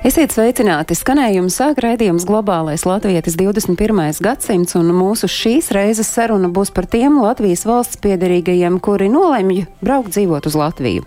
Esiet sveicināti! Skanējums sāk raidījums Globālais Latvijas 21. gadsimts, un mūsu šīs reizes saruna būs par tiem Latvijas valsts piederīgajiem, kuri nolemj braukt dzīvot uz Latviju.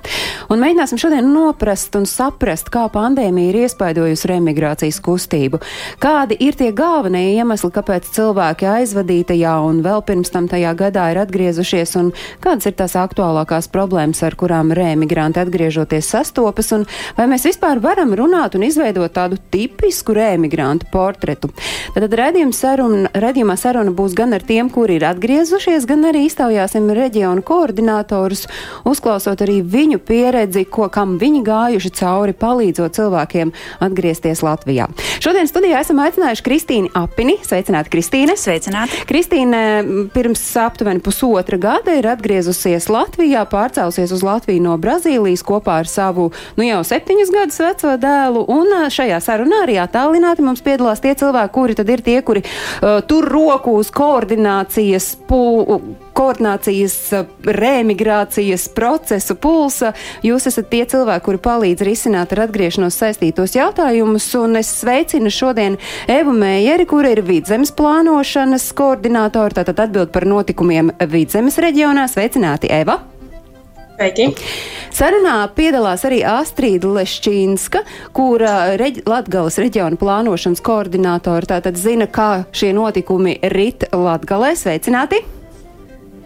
Un mēģināsim šodien noprast un saprast, kā pandēmija ir iespaidojusi remigrācijas kustību, kādi ir tie galvenie iemesli, kāpēc cilvēki aizvadītajā un vēl pirms tam tajā gadā ir atgriezušies, un kādas ir tās aktuālākās problēmas, ar kurām remigranti atgriežoties sastopas, un vai mēs vispār varam runāt un izvēlēties izveidot tādu tipisku rēmigrantu portretu. Tad redzījuma saruna, redzījumā saruna būs gan ar tiem, kuri ir atgriezušies, gan arī iztaujāsim reģionu koordinatorus, uzklausot arī viņu pieredzi, ko kam viņi gājuši cauri, palīdzot cilvēkiem atgriezties Latvijā. Šodien studijā esam aicinājuši Kristīnu Apini. Sveicināti, Kristīne! Sveicināti! Kristīne pirms aptuveni pusotra gada ir atgriezusies Latvijā, pārcēlusies uz Latviju no Brazīlijas kopā ar savu, nu jau septiņus gadus veco dēlu un Un šajā sarunā arī attālināti mums piedalās tie cilvēki, kuri tad ir tie, kuri uh, tur roku uz koordinācijas, pu, koordinācijas, remigrācijas procesu pulsa. Jūs esat tie cilvēki, kuri palīdz risināt ar atgriešanos saistītos jautājumus, un es sveicinu šodien Evu Mējeri, kura ir vidzemes plānošanas koordinātori, tātad atbild par notikumiem vidzemes reģionā. Sveicināti, Eva! Sveiki! Sarunā piedalās arī Astrīda Lešķīnska, kura reģ Latgales reģiona plānošanas koordinātora tātad zina, kā šie notikumi rit Latgalē. Sveicināti!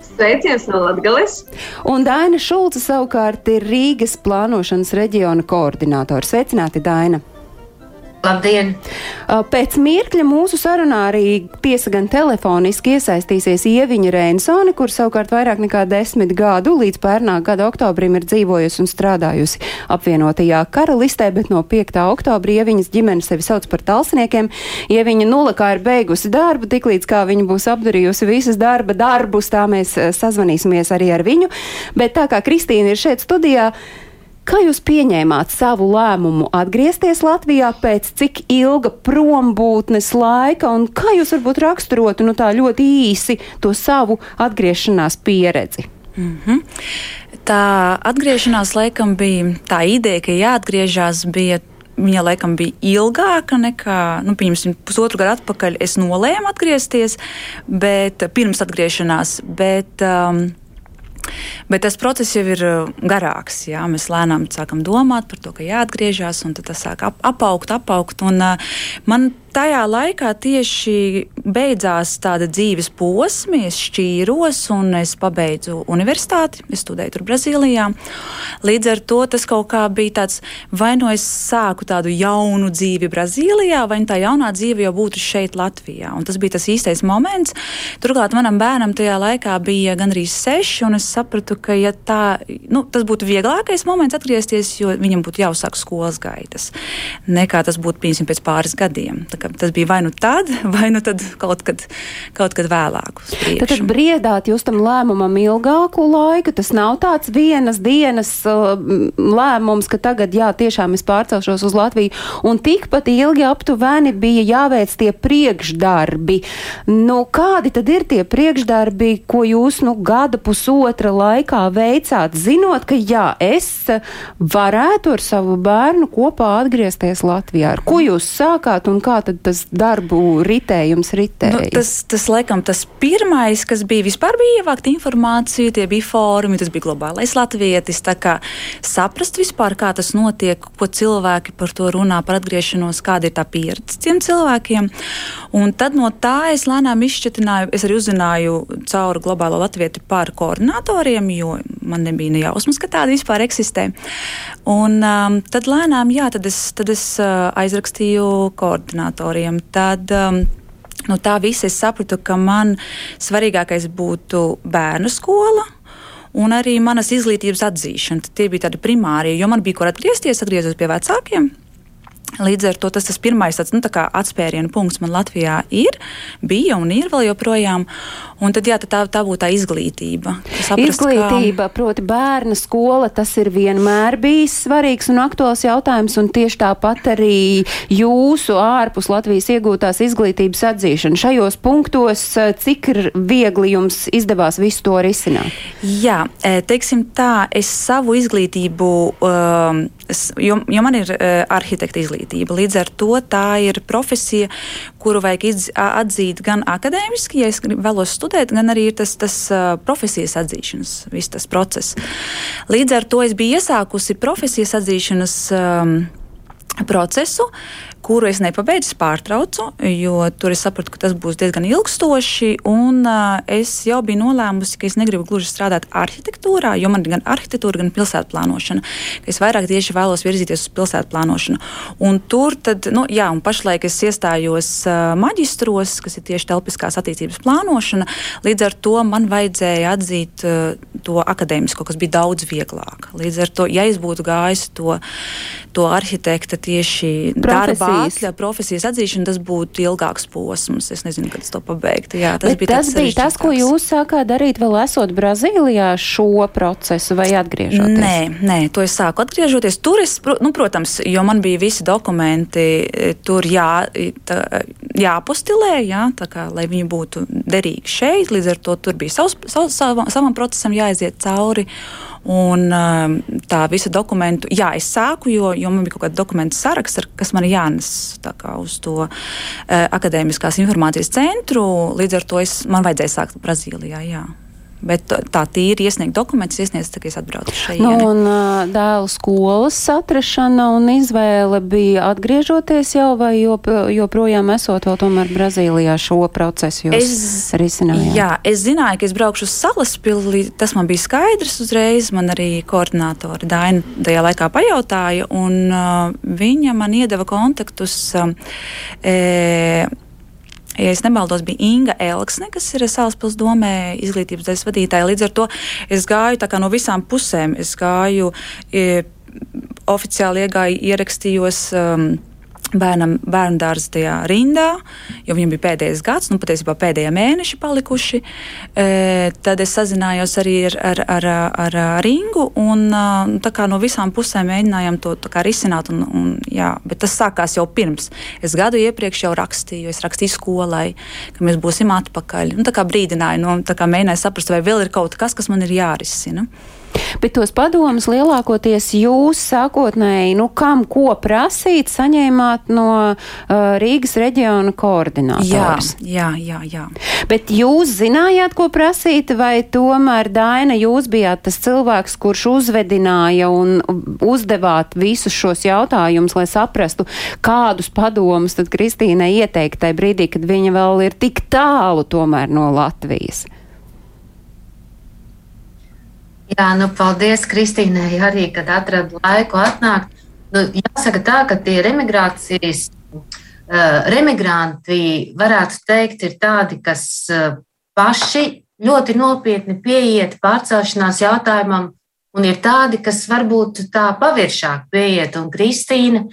Sveiciens no Latgales! Un Daina Šulca savukārt ir Rīgas plānošanas reģiona koordinātora. Sveicināti, Daina! Labdien! Pēc mirkļa mūsu sarunā arī tiesa gan telefoniski iesaistīsies Ieviņa Reinsone, kur savukārt vairāk nekā desmit gadu līdz pērnā gada oktobrim ir dzīvojusi un strādājusi apvienotajā karalistē, bet no 5. oktobra Ieviņas ģimene sevi sauc par talsniekiem. Ieviņa nulakā ir beigusi darbu, tiklīdz kā viņa būs apdarījusi visas darba darbus, tā mēs sazvanīsimies arī ar viņu. Bet tā kā Kristīna ir šeit studijā, Kā jūs pieņēmāt savu lēmumu atgriezties Latvijā pēc cik ilga prombūtnes laika, un kā jūs varbūt raksturotu nu, tā ļoti īsi to savu atgriešanās pieredzi? Mm -hmm. Tā atgriešanās laikam bija tā ideja, ka jāatgriežas bija viņa laikam bija ilgāka nekā, nu, pieņemsim, pusotru gadu atpakaļ. Es nolēmu atgriezties, bet pirms atgriešanās, bet um, Bet tas process jau ir uh, garāks. Jā. Mēs lēnām sākam domāt par to, ka jāatgriežas, un tas sāk ap, apaugt, apaugt. Un, uh, man tajā laikā tieši beidzās tāda dzīves posma, es šķīros un es pabeidzu universitāti. Es studēju tur Brazīlijā. Līdz ar to tas kaut kā bija tāds, vai nu es sāku tādu jaunu dzīvi Brazīlijā, vai nu tā jaunā dzīve jau būtu šeit, Latvijā. Un tas bija tas īstais moments. Turklāt manam bērnam tajā laikā bija gandrīz seši, un es sapratu, ka ja tā, nu, tas būtu vieglākais moments atgriezties, jo viņam būtu jāuzsāk skolas gaitas, nekā tas būtu piemēram pēc pāris gadiem. Tā ka tas bija vai nu tad, vai nu tad kaut kad, kaut kad vēlāk. Tad, tad briedāt jūs tam lēmumam ilgāku laiku. Tas nav tāds vienas dienas uh, lēmums, ka tagad jā, tiešām es pārcelšos uz Latviju. Un tikpat ilgi aptuveni bija jāveic tie priekšdarbi. Nu, kādi tad ir tie priekšdarbi, ko jūs nu, gada pusotra laikā veicāt, zinot, ka jā, es varētu ar savu bērnu kopā atgriezties Latvijā? Ar ko jūs sākāt un kā tad tad tas darbu ritējums ritēja? Nu, tas, tas, laikam, tas pirmais, kas bija vispār, bija ievākt informāciju, tie bija fórumi, tas bija globālais latvietis. Tā kā saprast vispār, kā tas notiek, ko cilvēki par to runā, par atgriešanos, kāda ir tā pieredze tiem cilvēkiem. Un tad no tā es lēnām izšķetināju, es arī uzzināju cauri globālo latvieti par koordinatoriem, jo man nebija ne jausmas, ka tāda vispār eksistē. Un um, tad lēnām, jā, tad es, tad es uh, aizrakstīju koordinatoru autoriem, tad um, no tā visa es sapratu, ka man svarīgākais būtu bērnu skola. Un arī manas izglītības atzīšana. Tie bija tādi primārie, jo man bija kur atgriezties, atgriezos pie vecākiem. Līdz ar to tas, tas pirmais tāds, nu, tā atspērienu punkts man Latvijā ir, bija un ir vēl joprojām. Un tad, jā, tad tā, tā būtu tā izglītība. Saprast, izglītība, kā... proti, bērna skola, tas ir vienmēr bijis svarīgs un aktuāls jautājums, un tieši tāpat arī jūsu ārpus Latvijas iegūtās izglītības atzīšana. Šajos punktos, cik ir viegli jums izdevās visu to risināt? Jā, e, teiksim tā, es savu izglītību, um, jo, jo man ir uh, arhitekta izglītība, līdz ar to tā ir profesija, kuru vajag izd, atzīt gan akadēmiski, ja es vēlos studēt, gan arī tas, tas uh, profesijas atzīšanas, viss tas process. Līdz ar to es biju iesākusi profesijas atzīšanas um, procesu, kuru es nepabeidzu, pārtraucu, jo tur es sapratu, ka tas būs diezgan ilgstoši. Un, uh, es jau biju nolēmusi, ka es negribu gluži strādāt arhitektūrā, jo man ir gan arhitektūra, gan pilsētu plānošana. Es vairāk tieši vēlos virzīties uz pilsētu plānošanu. Un tur tad, nu, jā, un pašlaik es iestājos uh, maģistros, kas ir tieši telpiskās attīstības plānošana. Līdz ar to man vajadzēja atzīt uh, to akadēmisko, kas bija daudz vieglāk. Līdz ar to, ja es būtu gājis to, to arhitekta tieši darbā, atļauj profesijas atzīšanu, tas būtu ilgāks posms. Es nezinu, kad es to pabeigtu. Jā, tas Bet bija tas, bija tas, ko jūs sākāt darīt vēl esot Brazīlijā šo procesu vai atgriežoties? Nē, nē, to es sāku atgriežoties. Tur es, nu, protams, jo man bija visi dokumenti tur jā, tā, jāpostilē, jā, tā kā, lai viņi būtu derīgi šeit. Līdz ar to tur bija savs, savs, savam, savam procesam jāaiziet cauri. Un um, tā visa dokumentu, jā, es sāku, jo, jo man bija kaut kāda dokumentu saraksts, kas man jānes uz to uh, akadēmiskās informācijas centru. Līdz ar to es, man vajadzēja sākt Brazīlijā. Jā. Bet tā tīri iesniegt dokumentus, iesniegt, kad es atbraucu šeit. Nu, un dēlu skolas atrašana un izvēle bija atgriežoties jau vai jop, joprojām esot vēl tomēr Brazīlijā šo procesu jūs es, risinājāt? Jā, es zināju, ka es braukšu uz Salaspili, tas man bija skaidrs uzreiz, man arī koordinātori Daina tajā laikā pajautāja, un uh, viņa man iedeva kontaktus. Uh, e, ja es nemaldos, bija Inga Elksne, kas ir Salaspils domē izglītības daļas vadītāja. Līdz ar to es gāju no visām pusēm. Es gāju, e, oficiāli iegāju, ierakstījos. Um, bērnam bērnu dārza tajā rindā, jo viņam bija pēdējais gads, nu patiesībā pēdējie mēneši palikuši. E, tad es sazinājos arī ar, ar, ar, ar, ar Ingu, un tā kā no visām pusēm mēģinājām to risināt. Un, un, jā, bet tas sākās jau pirms. Es gadu iepriekš jau rakstīju, es rakstīju skolai, ka mēs būsim atpakaļ. Un, tā kā brīdināju, nu, tā kā mēģināju saprast, vai vēl ir kaut kas, kas man ir jārisina. Bet tos padomus lielākoties jūs sākotnēji, nu, kam ko prasīt, saņēmāt no uh, Rīgas reģiona koordinātors. Jā, jā, jā, jā. Bet jūs zinājāt, ko prasīt, vai tomēr, Daina, jūs bijāt tas cilvēks, kurš uzvedināja un uzdevāt visus šos jautājumus, lai saprastu, kādus padomus tad Kristīnai ieteikt tajā brīdī, kad viņa vēl ir tik tālu tomēr no Latvijas? Jā, nu, paldies Kristīnai arī, kad atradu laiku atnākt. Nu, jāsaka tā, ka tie remigrācijas, uh, remigranti, varētu teikt, ir tādi, kas uh, paši ļoti nopietni pieiet pārcelšanās jautājumam, un ir tādi, kas varbūt tā paviršāk pieiet. Un Kristīna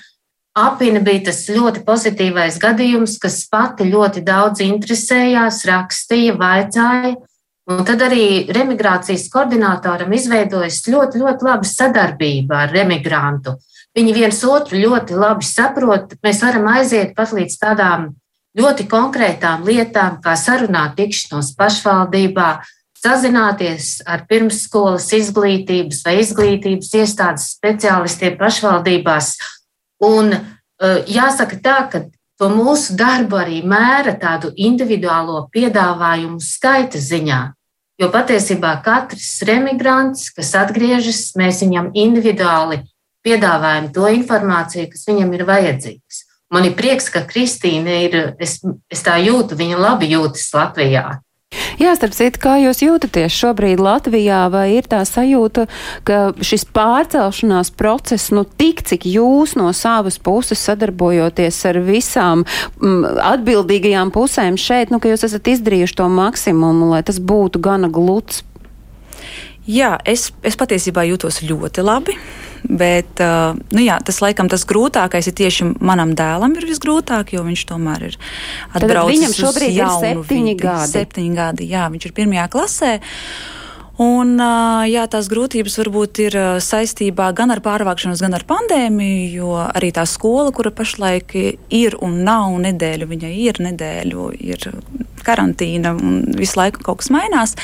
Apina bija tas ļoti pozitīvais gadījums, kas pati ļoti daudz interesējās, rakstīja, vaicāja. Un tad arī remigrācijas koordinatoram izveidojas ļoti, ļoti laba sadarbība ar remigrantu. Viņi viens otru ļoti labi saprot. Mēs varam aiziet pat līdz tādām ļoti konkrētām lietām, kā sarunāt tikšanos pašvaldībā, sazināties ar pirmsskolas izglītības vai izglītības iestādes speciālistiem pašvaldībās. Un eh, jāsaka tā, ka to mūsu darbu arī mēra tādu individuālo piedāvājumu skaita ziņā. Jo patiesībā katrs remigrants, kas atgriežas, mēs viņam individuāli piedāvājam to informāciju, kas viņam ir vajadzīgs. Man ir prieks, ka Kristīna ir, es, es tā jūtu, viņa labi jūtas Latvijā. Jā, starp citu, kā jūs jūtaties šobrīd Latvijā, vai ir tā sajūta, ka šis pārcelšanās process, nu tik cik jūs no savas puses sadarbojoties ar visām m, mm, atbildīgajām pusēm šeit, nu ka jūs esat izdarījuši to maksimumu, lai tas būtu gana gluds? Jā, es, es patiesībā jūtos ļoti labi. Bet, uh, nu jā, tas laikam tas grūtākais ir tieši manam dēlam ir visgrūtāk, jo viņš tomēr ir atbraucis viņam šobrīd ir septiņi gadi. Septiņi gadi, jā, viņš ir pirmajā klasē. Un, ā, jā, tās grūtības varbūt ir ā, saistībā gan ar pārvākšanos, gan ar pandēmiju, jo arī tā skola, kura pašlaik ir un nav nedēļu, viņai ir nedēļu, ir karantīna un visu laiku kaut kas mainās.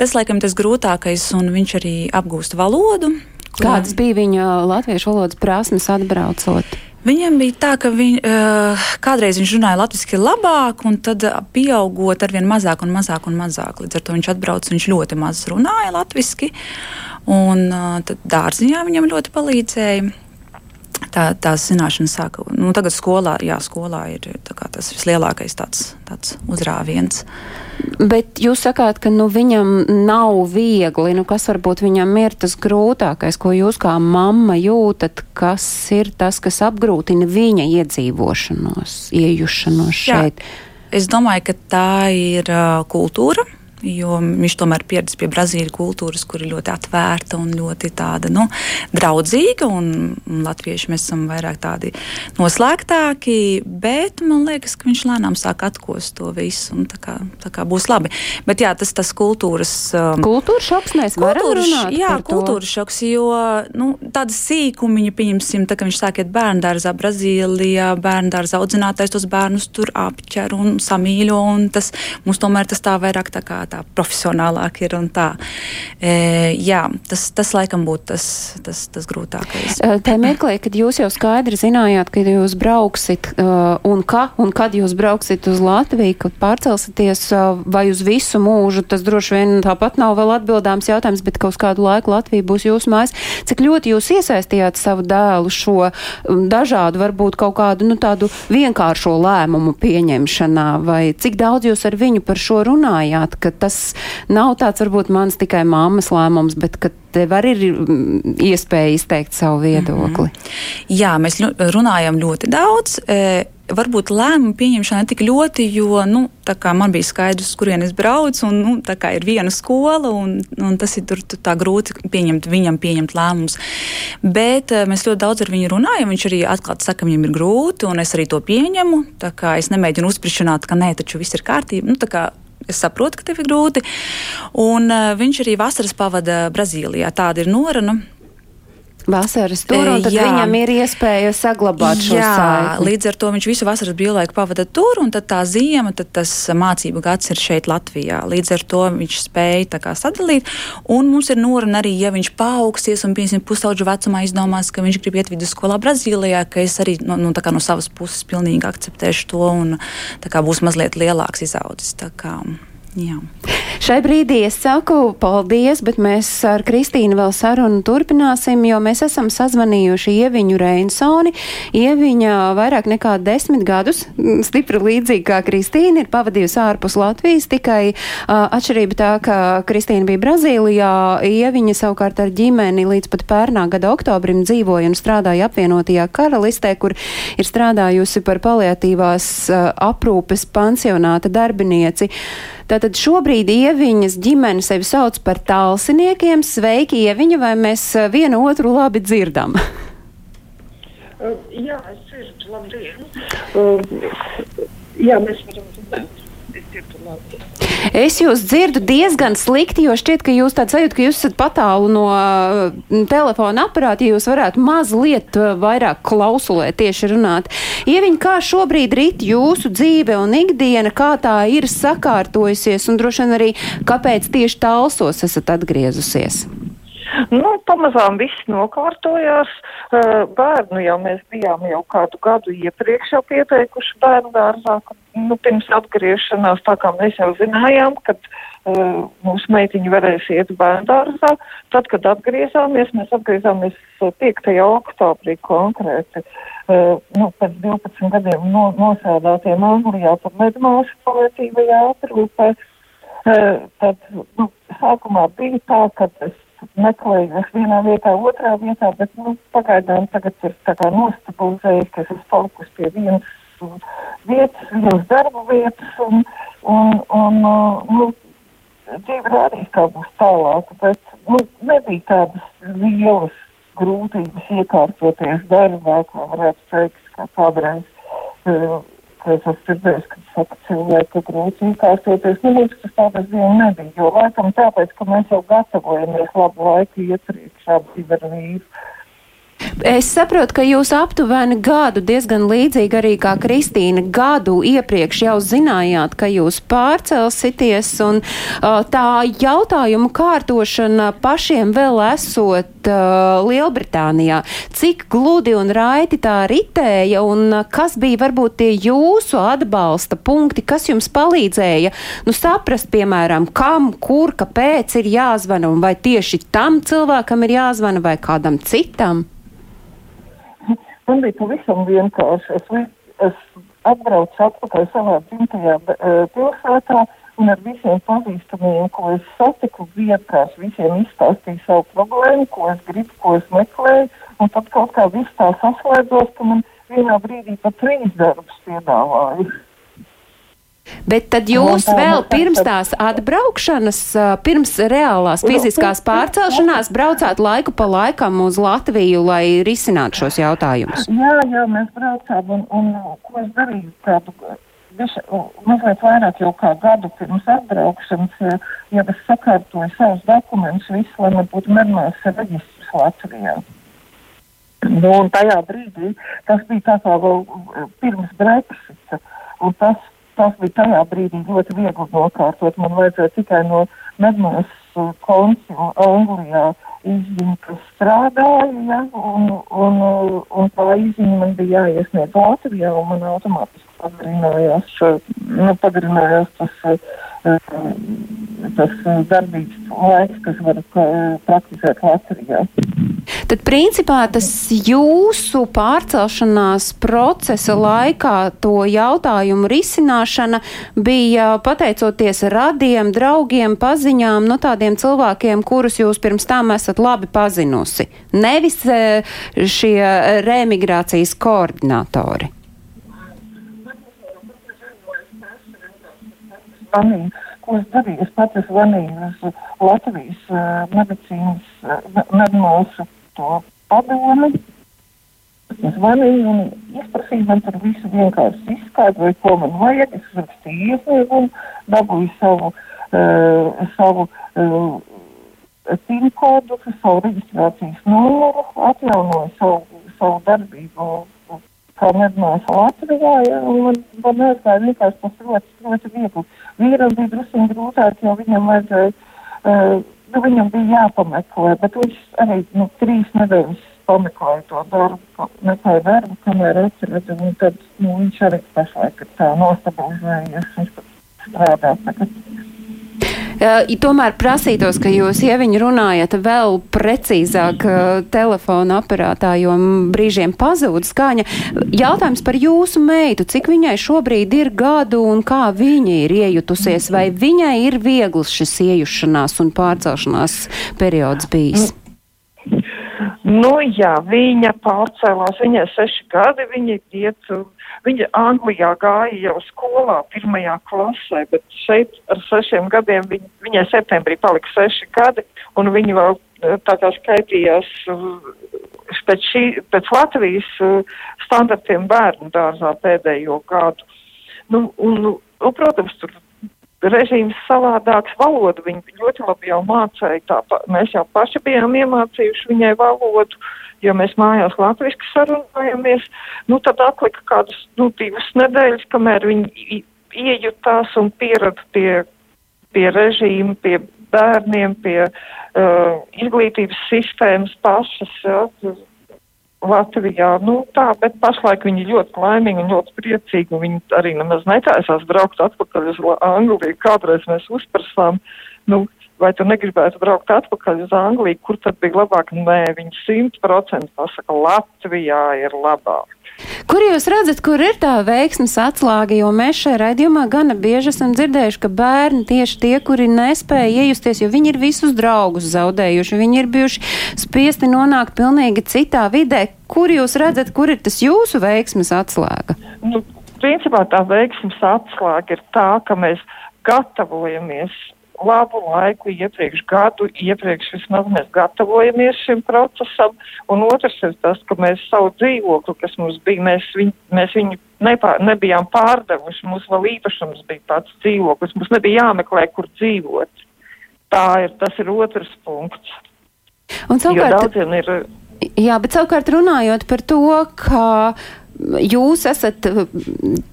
Tas, laikam, tas grūtākais, un viņš arī apgūst valodu. Kādas bija viņa latviešu valodas prasmes atbraucot? Viņam bija tā, ka viņ, uh, kādreiz viņš runāja latviešu labāk, un tad ā, pieaugot ar vien mazāk un mazāk un mazāk. Līdz ar to viņš atbrauca, viņš ļoti maz runāja latviešu, un uh, tad dārziņā viņam ļoti palīdzēja. Tā, tās zināšanas sāka. Nu, tagad skolā, jā, skolā ir tā kā, tas vislielākais tāds, tāds uzrāviens. Bet jūs sakāt, ka nu, viņam nav viegli. Nu, kas varbūt viņam ir tas grūtākais, ko jūs kā mamma jūtat, kas ir tas, kas apgrūtina viņa iedzīvošanos, iejušanos Jā. šeit? Es domāju, ka tā ir uh, kultūra. Jo viņš tomēr pieredzējis pie Brazīlijas kultūras, kur ir ļoti atvērta un ļoti tāda nu, draudzīga. Un, un latvieši mēs esam vairāk tādi noslēgtāki, bet man liekas, ka viņš lēnām sāk atkost to visu. un Tā kā, tā kā būs labi. Bet jā, tas tas kultūras. Um, Kultūras šoks mēs varam Kultūras, runāt jā, par to. kultūras šoks, jo nu, tāda sīkumiņa, pieņemsim, tā, ka viņš sāk iet bērngārzā, Brazīlijā, bērngārzā audzinātais tos bērnus tur apķer un samīļo. Un tas, mums tomēr tas tā vairāk tā kā tā profesionālāk ir un tā. E, jā, tas, tas laikam būtu tas, tas, tas grūtākais. Eh, Tā mirklī, kad jūs jau skaidri zinājāt, ka jūs brauksit uh, un, ka, un kad jūs brauksiet uz Latviju, kad pārcelsieties uh, vai uz visu mūžu, tas droši vien tāpat nav vēl atbildāms jautājums, bet kaut kādu laiku Latvija būs jūsu mājas. Cik ļoti jūs iesaistījāt savu dēlu šo dažādu, varbūt kaut kādu nu, tādu vienkāršo lēmumu pieņemšanā, vai cik daudz jūs ar viņu par šo runājāt, ka tas nav tāds varbūt mans tikai mammas lēmums, bet ka tev arī ir mm, iespēja izteikt savu viedokli. Jā, mēs runājam ļoti daudz. E, varbūt lēmumu pieņemšana tik ļoti, jo nu, man bija skaidrs, kurien es braucu, un nu, ir viena skola, un, un tas ir tur, tur tā grūti pieņemt, viņam pieņemt lēmumus. Bet e, mēs ļoti daudz ar viņu runājam. Viņš arī atklāti saka, ka viņam ir grūti, un es arī to pieņemu. Es nemēģinu uzsprišanāt, ka nē, taču viss ir kārtībā. Nu, Es saprotu, ka tev ir grūti. Un uh, viņš arī vasaras pavada Brazīlijā. Tāda ir noruna. Vasaras tur, un E, tad jā. viņam ir iespēja saglabāt šo Jā, saikni. līdz ar to viņš visu vasaras brīvlaiku pavada tur, un tad tā ziema, tad tas mācību gads ir šeit Latvijā. Līdz ar to viņš spēja tā kā sadalīt, un mums ir noruna arī, ja viņš paaugsies un, piemēram, pusauģu vecumā izdomās, ka viņš grib iet vidusskolā Brazīlijā, ka es arī no, kā no savas puses pilnīgi akceptēšu to, un tā kā būs mazliet lielāks izaudzis. Jā. Šai brīdī es saku paldies, bet mēs ar Kristīnu vēl sarunu turpināsim, jo mēs esam sazvanījuši Ieviņu Reinsoni. Ieviņa vairāk nekā desmit gadus, mm, stipri līdzīgi kā Kristīna, ir pavadījusi ārpus Latvijas, tikai uh, atšķirība tā, ka Kristīna bija Brazīlijā, Ieviņa savukārt ar ģimeni līdz pat pērnā gada oktobrim dzīvoja un strādāja apvienotajā karalistē, kur ir strādājusi par paliatīvās uh, aprūpes pansionāta darbinieci. Tātad šobrīd Ieviņas ģimene sevi sauc par tālsiniekiem. Sveiki, Ieviņa, vai mēs eh, vienu otru labi dzirdam? Uh, Jā, es dzirdu, labdien. Uh, jā, mēs varam runāt. Es dzirdu labi. Es jūs dzirdu diezgan slikti, jo šķiet, ka jūs tāds sajūt, ka jūs esat patālu no uh, telefona aparāta, ja jūs varētu mazliet uh, vairāk klausulēt tieši runāt. Ieviņ, kā šobrīd rit jūsu dzīve un ikdiena, kā tā ir sakārtojusies un droši vien arī, kāpēc tieši tālsos esat atgriezusies? Nu, pamazām viss nokārtojās. Uh, Bērnu jau mēs bijām jau kādu gadu iepriekš jau pieteikuši bērnu dārzā, nu, pirms atgriešanās, tā kā mēs jau zinājām, ka uh, mūsu meitiņi varēs iet bērnu dārzā. Tad, kad atgriezāmies, mēs atgriezāmies uh, 5. oktobrī konkrēti. Uh, nu, pēc 12 gadiem no, nosēdātiem Anglijā par medmāsu palietīvajā aprūpē. Uh, tad, nu, sākumā bija tā, ka es es vienā vietā, otrā vietā, bet, nu, pagaidām tagad ir nostabilizējis, ka es esmu palikusi pie vienas vietas, vienas darba vietas, un, un, un uh, nu, dzīve rādīs, kā būs tālāk, bet, nu, nebija tādas lielas grūtības iekārtoties darbā, kā varētu teikt, kā kādreiz, uh, es esmu dzirdējis, ka saka cilvēki, grūti iekārtoties. Nu, līdz tas tādas diena nebija, jo laikam tāpēc, ka mēs jau gatavojamies labu laiku iepriekš abi ar vīru. Es saprotu, ka jūs aptuveni gadu, diezgan līdzīgi arī kā Kristīna, gadu iepriekš jau zinājāt, ka jūs pārcelsities, un tā jautājuma kārtošana pašiem vēl esot uh, Lielbritānijā. Cik gludi un raiti tā ritēja, un kas bija varbūt tie jūsu atbalsta punkti, kas jums palīdzēja, nu, saprast, piemēram, kam, kur, kāpēc ir jāzvana, un vai tieši tam cilvēkam ir jāzvana vai kādam citam? Man bija pavisam vienkārši. Es, es atbraucu atpakaļ savā dzimtajā pilsētā un ar visiem pazīstamiem, ko es satiku, vienkārši visiem izstāstīju savu problēmu, ko es gribu, ko es meklēju. Un tad kaut kā viss tā saslēdzos, ka man vienā brīdī pat trīs darbus piedāvāja. Bet tad jūs vēl pirms tās atbraukšanas, pirms reālās fiziskās pārcelšanās braucāt laiku pa laikam uz Latviju, lai risinātu šos jautājumus? Jā, jā, mēs braucām un, un ko es darīju tādu. Mazliet vairāk jau kā gadu pirms atbraukšanas, ja es sakārtoju savus dokumentus, visu, lai man būtu normāls reģistrs Latvijā. Nu, un tajā brīdī tas bija tā kā vēl pirms Brexita, un tas tas bija tajā brīdī ļoti viegli nokārtot. Man vajadzēja tikai no medmās konsula Anglijā izziņu, kas strādāja, ja, un, un, un tā izziņa man bija jāiesniedz Latvijā, un man automātiski pagarinājās, nu, pagarinājās tas, tas darbības laiks, kas var praktizēt Latvijā. Tad, principā, tas jūsu pārcelšanās procesa laikā to jautājumu risināšana bija pateicoties radiem, draugiem, paziņām, no tādiem cilvēkiem, kurus jūs pirms tam esat labi pazinusi. Nevis šie remigrācijas koordinatori. Zvanīju, ko es darīju? Es pats zvanīju uz Latvijas uh, medicīnas, uh, medmūsu to padomi. Zvanīju un izprasīju, man tur visu vienkārši izskaidroju, ko man vajag. Es rakstīju iesniegumu, dabūju savu, uh, savu uh, PIN kodu, savu reģistrācijas numuru, atjaunoju savu, savu darbību kā medmāsa Latvijā, ja, un man, man aizgāja vienkārši tas ļoti, ļoti viegli. Vīram bija drusku grūtāk, jo viņam vajadzēja, uh, nu, viņam bija jāpameklē, bet viņš arī, nu, trīs nedēļas pameklēja to darbu, meklēja darbu, kamēr redzu, un tad, nu, viņš arī pašlaik ir tā nostabilizējies, viņš pat strādā tagad. Uh, tomēr prasītos, ka jūs ieviņu runājat vēl precīzāk uh, telefona aparātā, jo brīžiem pazūd skaņa. Jautājums par jūsu meitu, cik viņai šobrīd ir gadu un kā viņa ir iejutusies, vai viņai ir viegls šis iejušanās un pārcelšanās periods bijis? Nu, jā, viņa pārcēlās, viņai seši gadi, viņa iet Viņa Anglijā gāja jau skolā pirmajā klasē, bet šeit ar sešiem gadiem viņa, viņai septembrī palika seši gadi, un viņa vēl eh, tā kā skaitījās eh, pēc, šī, pēc Latvijas standartiem bērnu dārzā pēdējo gadu. Nu, un, nu, protams, tur režīms savādāks, valodu viņi ļoti labi jau mācīja, tā, mēs jau paši bijām iemācījuši viņai valodu. Jo mēs mājās latviski sarunājamies, nu tad atlika kādas, nu, divas nedēļas, kamēr viņi iejutās un pierada pie, pie režīma, pie bērniem, pie uh, izglītības sistēmas pašas, ja, Latvijā, nu tā, bet pašlaik viņi ļoti laimīgi un ļoti priecīgi, viņi arī nemaz netaisās braukt atpakaļ uz Angliju, kādreiz mēs uzprasām, nu, vai tu negribētu braukt atpakaļ uz Angliju, kur tad bija labāk? Nē, viņi simt procenti pasaka, Latvijā ir labāk. Kur jūs redzat, kur ir tā veiksmes atslēga? Jo mēs šajā raidījumā gana bieži esam dzirdējuši, ka bērni tieši tie, kuri nespēja iejusties, jo viņi ir visus draugus zaudējuši, viņi ir bijuši spiesti nonākt pilnīgi citā vidē. Kur jūs redzat, kur ir tas jūsu veiksmes atslēga? Nu, principā tā veiksmes atslēga ir tā, ka mēs gatavojamies labu laiku iepriekš, gadu iepriekš vismaz mēs gatavojamies šim procesam, un otrs ir tas, ka mēs savu dzīvokli, kas mums bija, mēs, viņ, mēs viņu nepār, nebijām pārdevuši, mums vēl īpašums bija pats dzīvoklis, mums nebija jāmeklē, kur dzīvot. Tā ir, tas ir otrs punkts. Un savukārt, ir... Jā, bet savukārt runājot par to, ka jūs esat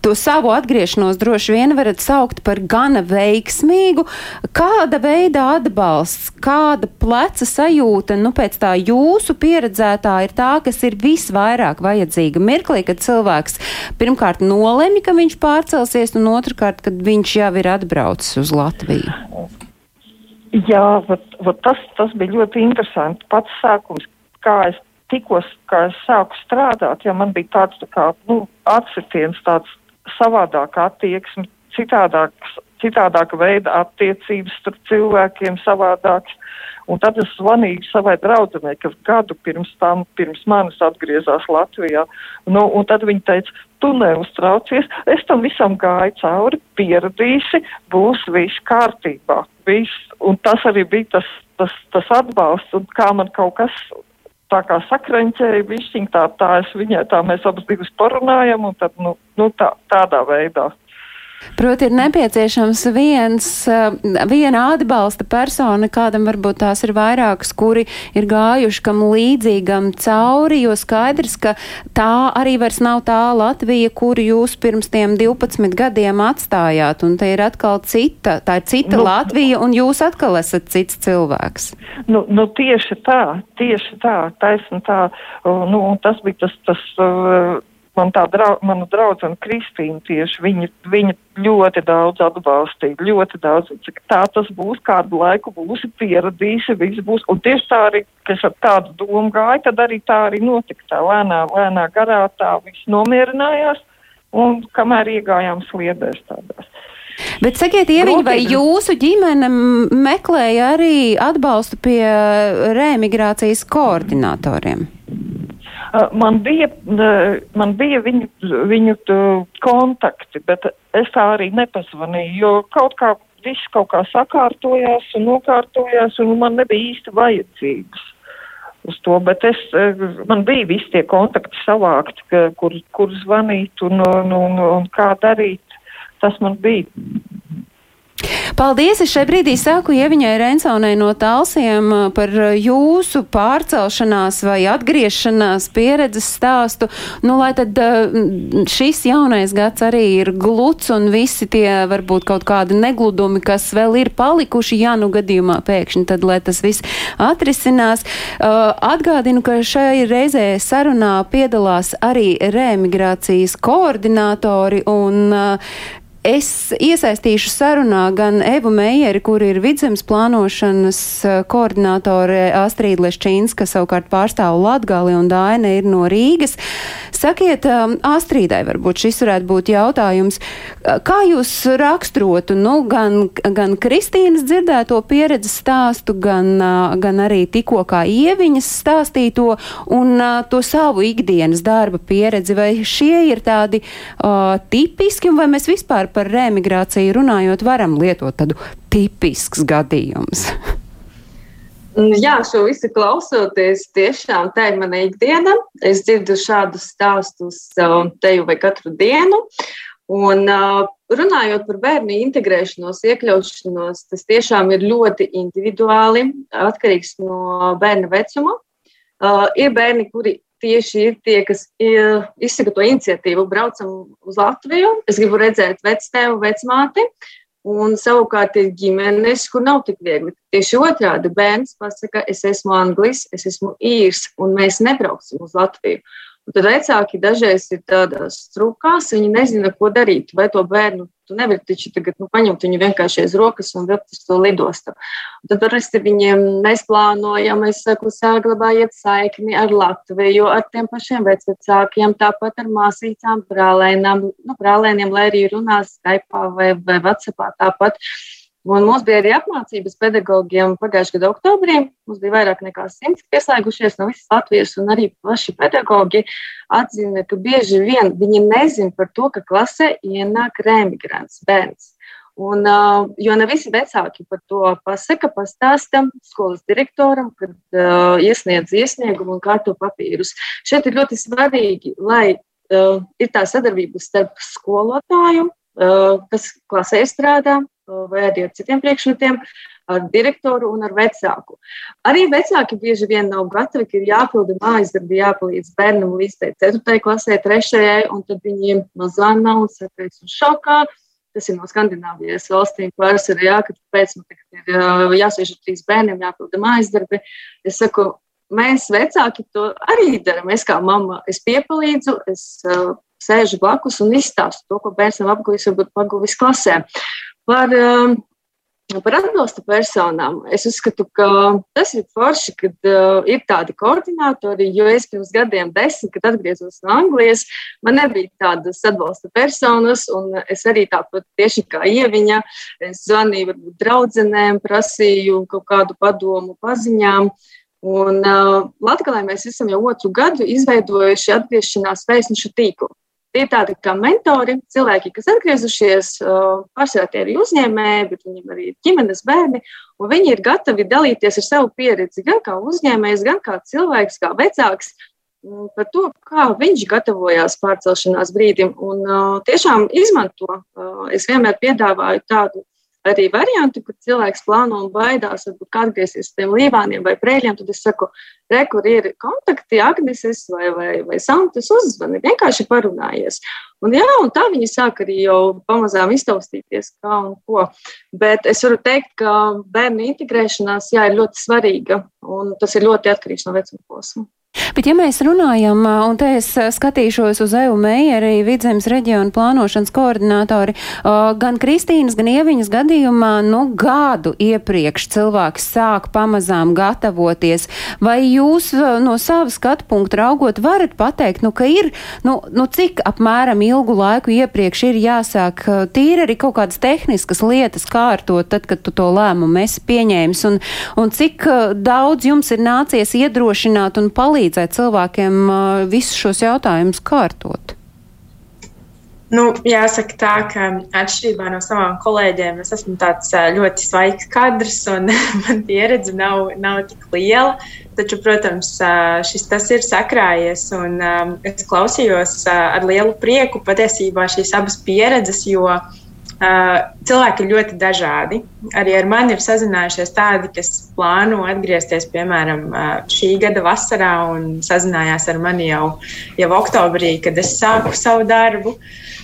to savu atgriešanos droši vien varat saukt par gana veiksmīgu. Kāda veida atbalsts, kāda pleca sajūta, nu, pēc tā jūsu pieredzētā ir tā, kas ir visvairāk vajadzīga mirklī, kad cilvēks pirmkārt nolemj, ka viņš pārcelsies, un otrkārt, kad viņš jau ir atbraucis uz Latviju? Jā, vat, vat tas, tas bija ļoti interesanti. Pats sākums, kā es tikko, sāku strādāt, ja man bija tāds tā kā, nu, atsitiens, tāds savādāk attieksme, citādāks, citādāka veida attiecības starp cilvēkiem, savādāks. Un tad es zvanīju savai draudzenei, kas gadu pirms tam, pirms manis atgriezās Latvijā. Nu, un tad viņa teica, tu neuztraucies, es tam visam gāju cauri, pieradīsi, būs viss kārtībā. Viss. Un tas arī bija tas, tas, tas atbalsts, un kā man kaut kas tā kā sakrenķēja višķiņ, tā, tā es viņai, tā mēs abas divas parunājam, un tad, nu, nu tā, tādā veidā. Proti, ir nepieciešams viens, eh, viena atbalsta persona, kādam varbūt tās ir vairākas, kuri ir gājuši kam līdzīgam cauri, jo skaidrs, ka tā arī vairs nav tā Latvija, kuru jūs pirms tiem 12 gadiem atstājāt, un te ir atkal cita, tā ir cita nu, Latvija, un jūs atkal esat cits cilvēks. Nu, nu tieši tā, tieši tā, taisn tā, nu, un tas bija tas, tas man tā drau, mana draudzene Kristīna tieši viņa, viņa ļoti daudz atbalstīja, ļoti daudz, cik tā tas būs, kādu laiku būsi pieradīsi, viss būs, un tieši tā arī, ka es ar tādu domu gāju, tad arī tā arī notika, tā lēnā, lēnā garā tā viss nomierinājās, un kamēr iegājām sliedēs tādās. Bet sakiet, Ieviņ, vai jūsu ģimene meklēja arī atbalstu pie reemigrācijas koordinatoriem? Man bija, man bija viņu, viņu kontakti, bet es tā arī nepazvanīju, jo kaut kā viss kaut kā sakārtojās un nokārtojās, un man nebija īsti vajadzības uz to, bet es, man bija visi tie kontakti savākti, kur, kur zvanīt un, un, un, un kā darīt. Tas man bija. Paldies! Es šai brīdī saku Ieviņai Rensonai no Talsiem uh, par uh, jūsu pārcelšanās vai atgriešanās pieredzes stāstu. Nu, lai tad uh, šis jaunais gads arī ir gluds un visi tie varbūt kaut kādi negludumi, kas vēl ir palikuši, ja nu gadījumā pēkšņi, tad lai tas viss atrisinās. Atgādinu, ka šai reizē sarunā piedalās arī reemigrācijas koordinātori un Es iesaistīšu sarunā gan Evu Meijeri, kur ir vidzemes plānošanas eh, koordinātore Astrīda Leščīnska, savukārt pārstāv Latgali un Daina ir no Rīgas. Sakiet, um, Astrīdai varbūt šis varētu būt jautājums. Kā jūs raksturotu, nu, gan, gan Kristīnas dzirdēto pieredzes stāstu, gan, gan arī tikko kā ieviņas stāstīto un to savu ikdienas darba pieredzi, vai šie ir tādi uh, tipiski, un vai mēs vispār par remigrāciju runājot, varam lietot tādu tipisks gadījums. Jā, šo visu klausoties, tiešām tā ir mana ikdiena. Es dzirdu šādus stāstus um, te jau vai katru dienu. Un uh, runājot par bērnu integrēšanos, iekļaušanos, tas tiešām ir ļoti individuāli, atkarīgs no bērna vecuma. Uh, ir bērni, kuri tieši ir tie, kas izsaka to iniciatīvu, braucam uz Latviju. Es gribu redzēt vectēvu, vecmāti. Un savukārt ir ģimenes, kur nav tik viegli. Tieši otrādi bērns pasaka, es esmu anglis, es esmu īrs, un mēs nebrauksim uz Latviju. Tad vecāki dažreiz ir tādās strūkās, viņi nezina, ko darīt. Vai to bērnu tu nevari taču tagad nu, paņemt viņu vienkārši aiz rokas un vilkt uz to lidostu. Un tad parasti viņiem mēs plānojam, es saku, saglabājiet saikni ar Latviju, ar tiem pašiem vecvecākiem, tāpat ar māsīcām, brālēnām, nu, brālēniem, lai arī runās Skype vai, vai WhatsAppā tāpat. Un mums bija arī apmācības pedagogiem pagājušā gada oktobrī. Mums bija vairāk nekā simts pieslēgušies no visas Latvijas, un arī paši pedagogi atzina, ka bieži vien viņi nezina par to, ka klasē ienāk remigrants bērns. Un, jo ne visi vecāki par to pasaka, pastāsta skolas direktoram, kad uh, iesniedz iesniegumu un kārto papīrus. Šeit ir ļoti svarīgi, lai uh, ir tā sadarbība starp skolotāju, uh, kas klasē strādā, vai arī ar citiem priekšmetiem, ar direktoru un ar vecāku. Arī vecāki bieži vien nav gatavi, ka ir jāpilda mājas darbi, jāpalīdz bērnam līdz 4. klasē, 3. un tad viņiem mazā un sakais un šokā. Tas ir no Skandināvijas valstīm, kuras ir jā, ka pēc tam ir jāsēž ar trīs bērniem, jāpilda mājas darbi. Es saku, mēs vecāki to arī darām. Es kā mamma, es piepalīdzu, es uh, sēžu blakus un izstāstu to, ko bērns nav apguvis, varbūt paguvis klasē. Par uh, Par atbalsta personām es uzskatu, ka tas ir forši, kad uh, ir tādi koordinatori. Jo es pirms gadiem, desmit, kad atgriezos no Anglijas, man nebija tādas atbalsta personas, es arī tāpat tieši kā ieviņa, zvanīju draudzenēm, prasīju kaut kādu padomu paziņām. Un uh, Latvijā mēs esam jau otru gadu izveidojuši atgriešanās vēstnešu tīklu. Tie ir tādi kā mentori, cilvēki, kas atgriezušies, pārsvarā tie ir uzņēmēji, bet viņiem arī ir ģimenes bērni, viņi ir gatavi dalīties ar savu pieredzi gan kā uzņēmējs, gan kā cilvēks, kā vecāks, par to, kā viņš gatavojās pārcelšanās brīdim. Un tiešām izmanto, es vienmēr piedāvāju tādu arī varianti, kur cilvēks plāno un baidās, varbūt atgriezties pie līvāniem vai prēļiem, tad es saku, re, kur ir kontakti, Agneses vai, vai, vai Santas uzzvani, vienkārši parunājies. Un jā, un tā viņi sāk arī jau pamazām iztaustīties, kā un ko. Bet es varu teikt, ka bērnu integrēšanās, jā, ir ļoti svarīga, un tas ir ļoti atkarīgs no vecuma posma. Bet, ja mēs runājam, un te es skatīšos uz Evu Meijeri, Vidzemes reģiona plānošanas koordinātori, gan Kristīnas, gan Ieviņas gadījumā, nu, gadu iepriekš cilvēks sāk pamazām gatavoties. Vai jūs no sava skatu punkta raugot varat pateikt, nu, ka ir, nu, nu, cik apmēram ilgu laiku iepriekš ir jāsāk tīri arī kaut kādas tehniskas lietas kārtot, tad, kad tu to lēmumu esi pieņēmis, un, un cik daudz jums ir nācies iedrošināt un palīdzēt palīdzēt cilvēkiem visus šos jautājumus kārtot? Nu, jāsaka tā, ka atšķirībā no savām kolēģiem, es esmu tāds ļoti svaigs kadrs un man pieredze nav, nav tik liela. Taču, protams, šis tas ir sakrājies un es klausījos ar lielu prieku patiesībā šīs abas pieredzes, jo uh, Cilvēki ir ļoti dažādi. Arī ar mani ir sazinājušies tādi, kas plāno atgriezties, piemēram, šī gada vasarā un sazinājās ar mani jau, jau oktobrī, kad es sāku savu darbu.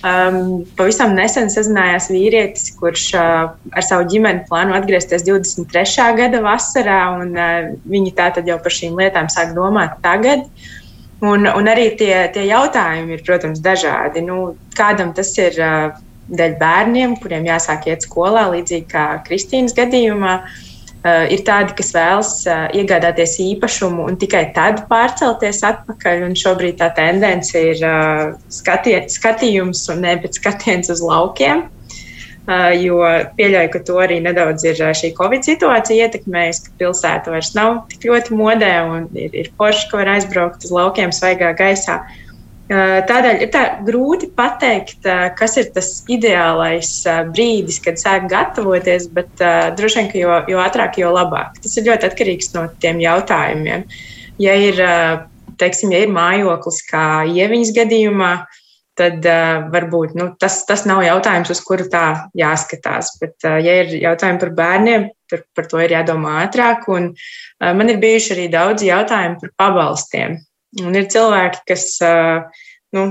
Um, pavisam nesen sazinājās vīrietis, kurš uh, ar savu ģimeni plāno atgriezties 23. gada vasarā, un uh, viņi tātad jau par šīm lietām sāk domāt tagad. Un, un arī tie, tie jautājumi ir, protams, dažādi. Nu, kādam tas ir uh, dēļ bērniem, kuriem jāsāk iet skolā, līdzīgi kā Kristīnas gadījumā. Uh, ir tādi, kas vēlas uh, iegādāties īpašumu un tikai tad pārcelties atpakaļ. Šobrīd tā tendence ir uh, skatie, skatījums un nevis skatiens uz laukiem. Uh, jo pieļauju, ka to arī nedaudz ir šī Covid situācija ietekmējusi, ka pilsēta vairs nav tik ļoti modē un ir, ir forši, ka var aizbraukt uz laukiem svaigā gaisā. Uh, Tādēļ ir tā grūti pateikt, kas ir tas ideālais brīdis, kad sāk gatavoties, bet droši vien, ka jo, jo ātrāk, jo labāk. Tas ir ļoti atkarīgs no tiem jautājumiem. Ja ir, teiksim, ja ir mājoklis, kā ieviņas gadījumā, tad uh, varbūt nu, tas, tas nav jautājums, uz kuru tā jāskatās. Bet, uh, ja ir jautājumi par bērniem, tad par to ir jādomā ātrāk. Un, uh, man ir bijuši arī daudzi jautājumi par pabalstiem. Un ir cilvēki, kas nu,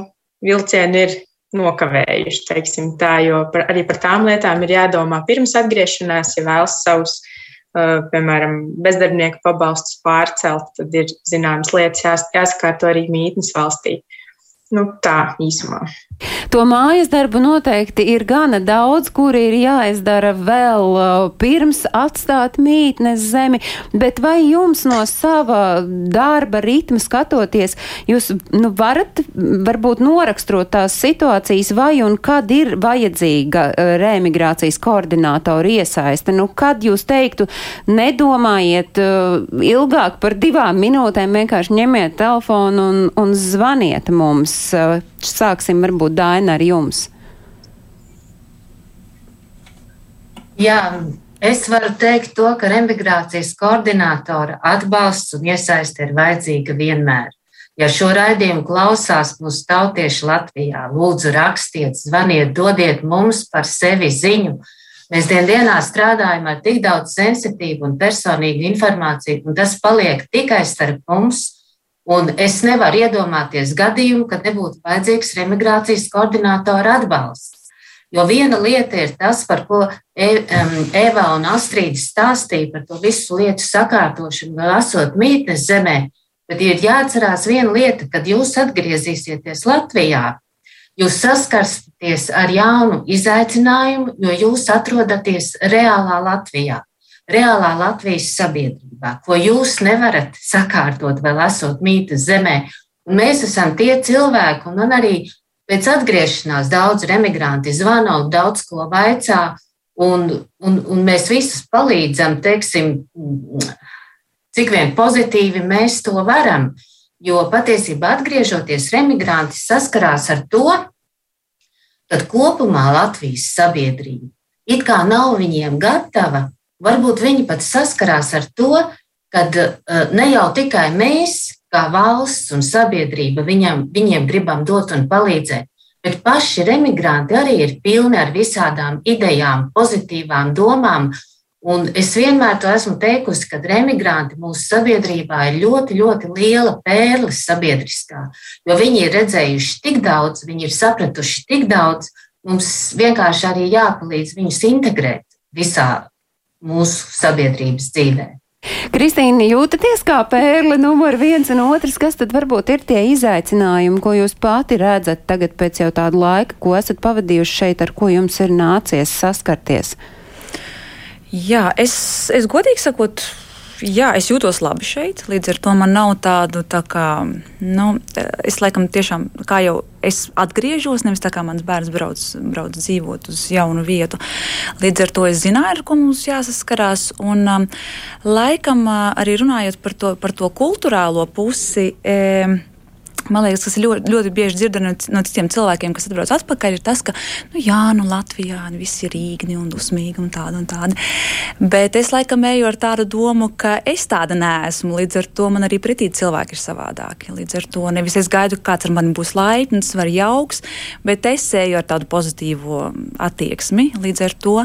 vilcienu ir nokavējuši, teiksim tā, jo par, arī par tām lietām ir jādomā pirms atgriešanās, ja vēlas savus, piemēram, bezdarbnieku pabalstus pārcelt, tad ir zināmas lietas jās, jāsakārto arī mītnes valstī. Nu, tā īsumā. To mājas darbu noteikti ir gana daudz, kuri ir jāizdara vēl uh, pirms atstāt mītnes zemi, bet vai jums no sava darba ritma skatoties, jūs nu, varat varbūt noraksturot tās situācijas, vai un kad ir vajadzīga uh, reemigrācijas koordinātora iesaiste? Nu, kad jūs teiktu, nedomājiet uh, ilgāk par divām minūtēm, vienkārši ņemiet telefonu un, un zvaniet mums. Sāksim varbūt Daina ar jums. Jā, es varu teikt to, ka remigrācijas koordinātora atbalsts un iesaiste ir vajadzīga vienmēr. Ja šo raidījumu klausās mūsu tautieši Latvijā, lūdzu rakstiet, zvaniet, dodiet mums par sevi ziņu. Mēs dien dienā strādājam ar tik daudz sensitīvu un personīgu informāciju, un tas paliek tikai starp mums. Un es nevaru iedomāties gadījumu, kad nebūtu vajadzīgs remigrācijas koordinātora atbalsts. Jo viena lieta ir tas, par ko Eva un Astrīda stāstīja par to visu lietu sakārtošanu, vēl esot mītnes zemē, bet ir jāatcerās viena lieta, kad jūs atgriezīsieties Latvijā, jūs saskarsieties ar jaunu izaicinājumu, jo jūs atrodaties reālā Latvijā, reālā Latvijas sabiedrībā, ko jūs nevarat sakārtot vēl esot mītnes zemē. Un mēs esam tie cilvēki, un man arī Pēc atgriešanās daudz emigranti zvana un daudz ko vaicā, un, un, un mēs visus palīdzam, teiksim, cik vien pozitīvi mēs to varam. Jo patiesībā atgriežoties, emigranti saskarās ar to, ka kopumā Latvijas sabiedrība it kā nav viņiem gatava, varbūt viņi pat saskarās ar to, ka eh, ne jau tikai mēs, kā valsts un sabiedrība viņam, viņiem gribam dot un palīdzēt. Bet paši remigranti arī ir pilni ar visādām idejām, pozitīvām domām. Un es vienmēr to esmu teikusi, ka remigranti mūsu sabiedrībā ir ļoti, ļoti liela pērle sabiedriskā. Jo viņi ir redzējuši tik daudz, viņi ir sapratuši tik daudz, mums vienkārši arī jāpalīdz viņus integrēt visā mūsu sabiedrības dzīvēm. Kristīna, jūtaties kā pērle numur viens un otrs, kas tad varbūt ir tie izaicinājumi, ko jūs pati redzat tagad pēc jau tāda laika, ko esat pavadījuši šeit, ar ko jums ir nācies saskarties? Jā, es, es godīgi sakot, jā, es jūtos labi šeit. Līdz ar to man nav tādu, tā kā, nu, es laikam tiešām, kā jau es atgriežos, nevis tā kā mans bērns brauc, brauc dzīvot uz jaunu vietu. Līdz ar to es zināju, ar ko mums jāsaskarās. Un um, laikam uh, arī runājot par to, par to kultūrālo pusi. E, Man liekas, kas ļoti, ļoti bieži dzirdama no, no citiem cilvēkiem, kas atbrauc atpakaļ, ir tas, ka, nu, jā, nu, Latvijā nu, viss ir īgni un dusmīgi un tāda un tāda. Bet es laikam eju ar tādu domu, ka es tāda neesmu. Līdz ar to man arī pretī cilvēki ir savādāki. Līdz ar to nevis es gaidu, ka kāds ar mani būs laipns vai jauks, bet es eju ar tādu pozitīvu attieksmi. Līdz ar to.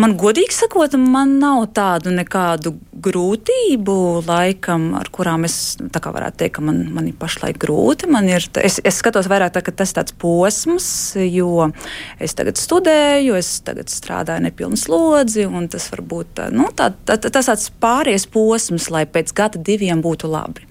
Man godīgi sakot, man nav tādu nekādu grūtību, laikam, ar kurām es varētu teikt, ka man, man ir pašlaik grūti. Man ir, es, es skatos vairāk tā, ka tas ir tāds posms, jo es tagad studēju, es tagad strādāju nepilnu slodzi, un tas var būt nu, tā, tā, tas tāds pāries posms, lai pēc gada diviem būtu labi.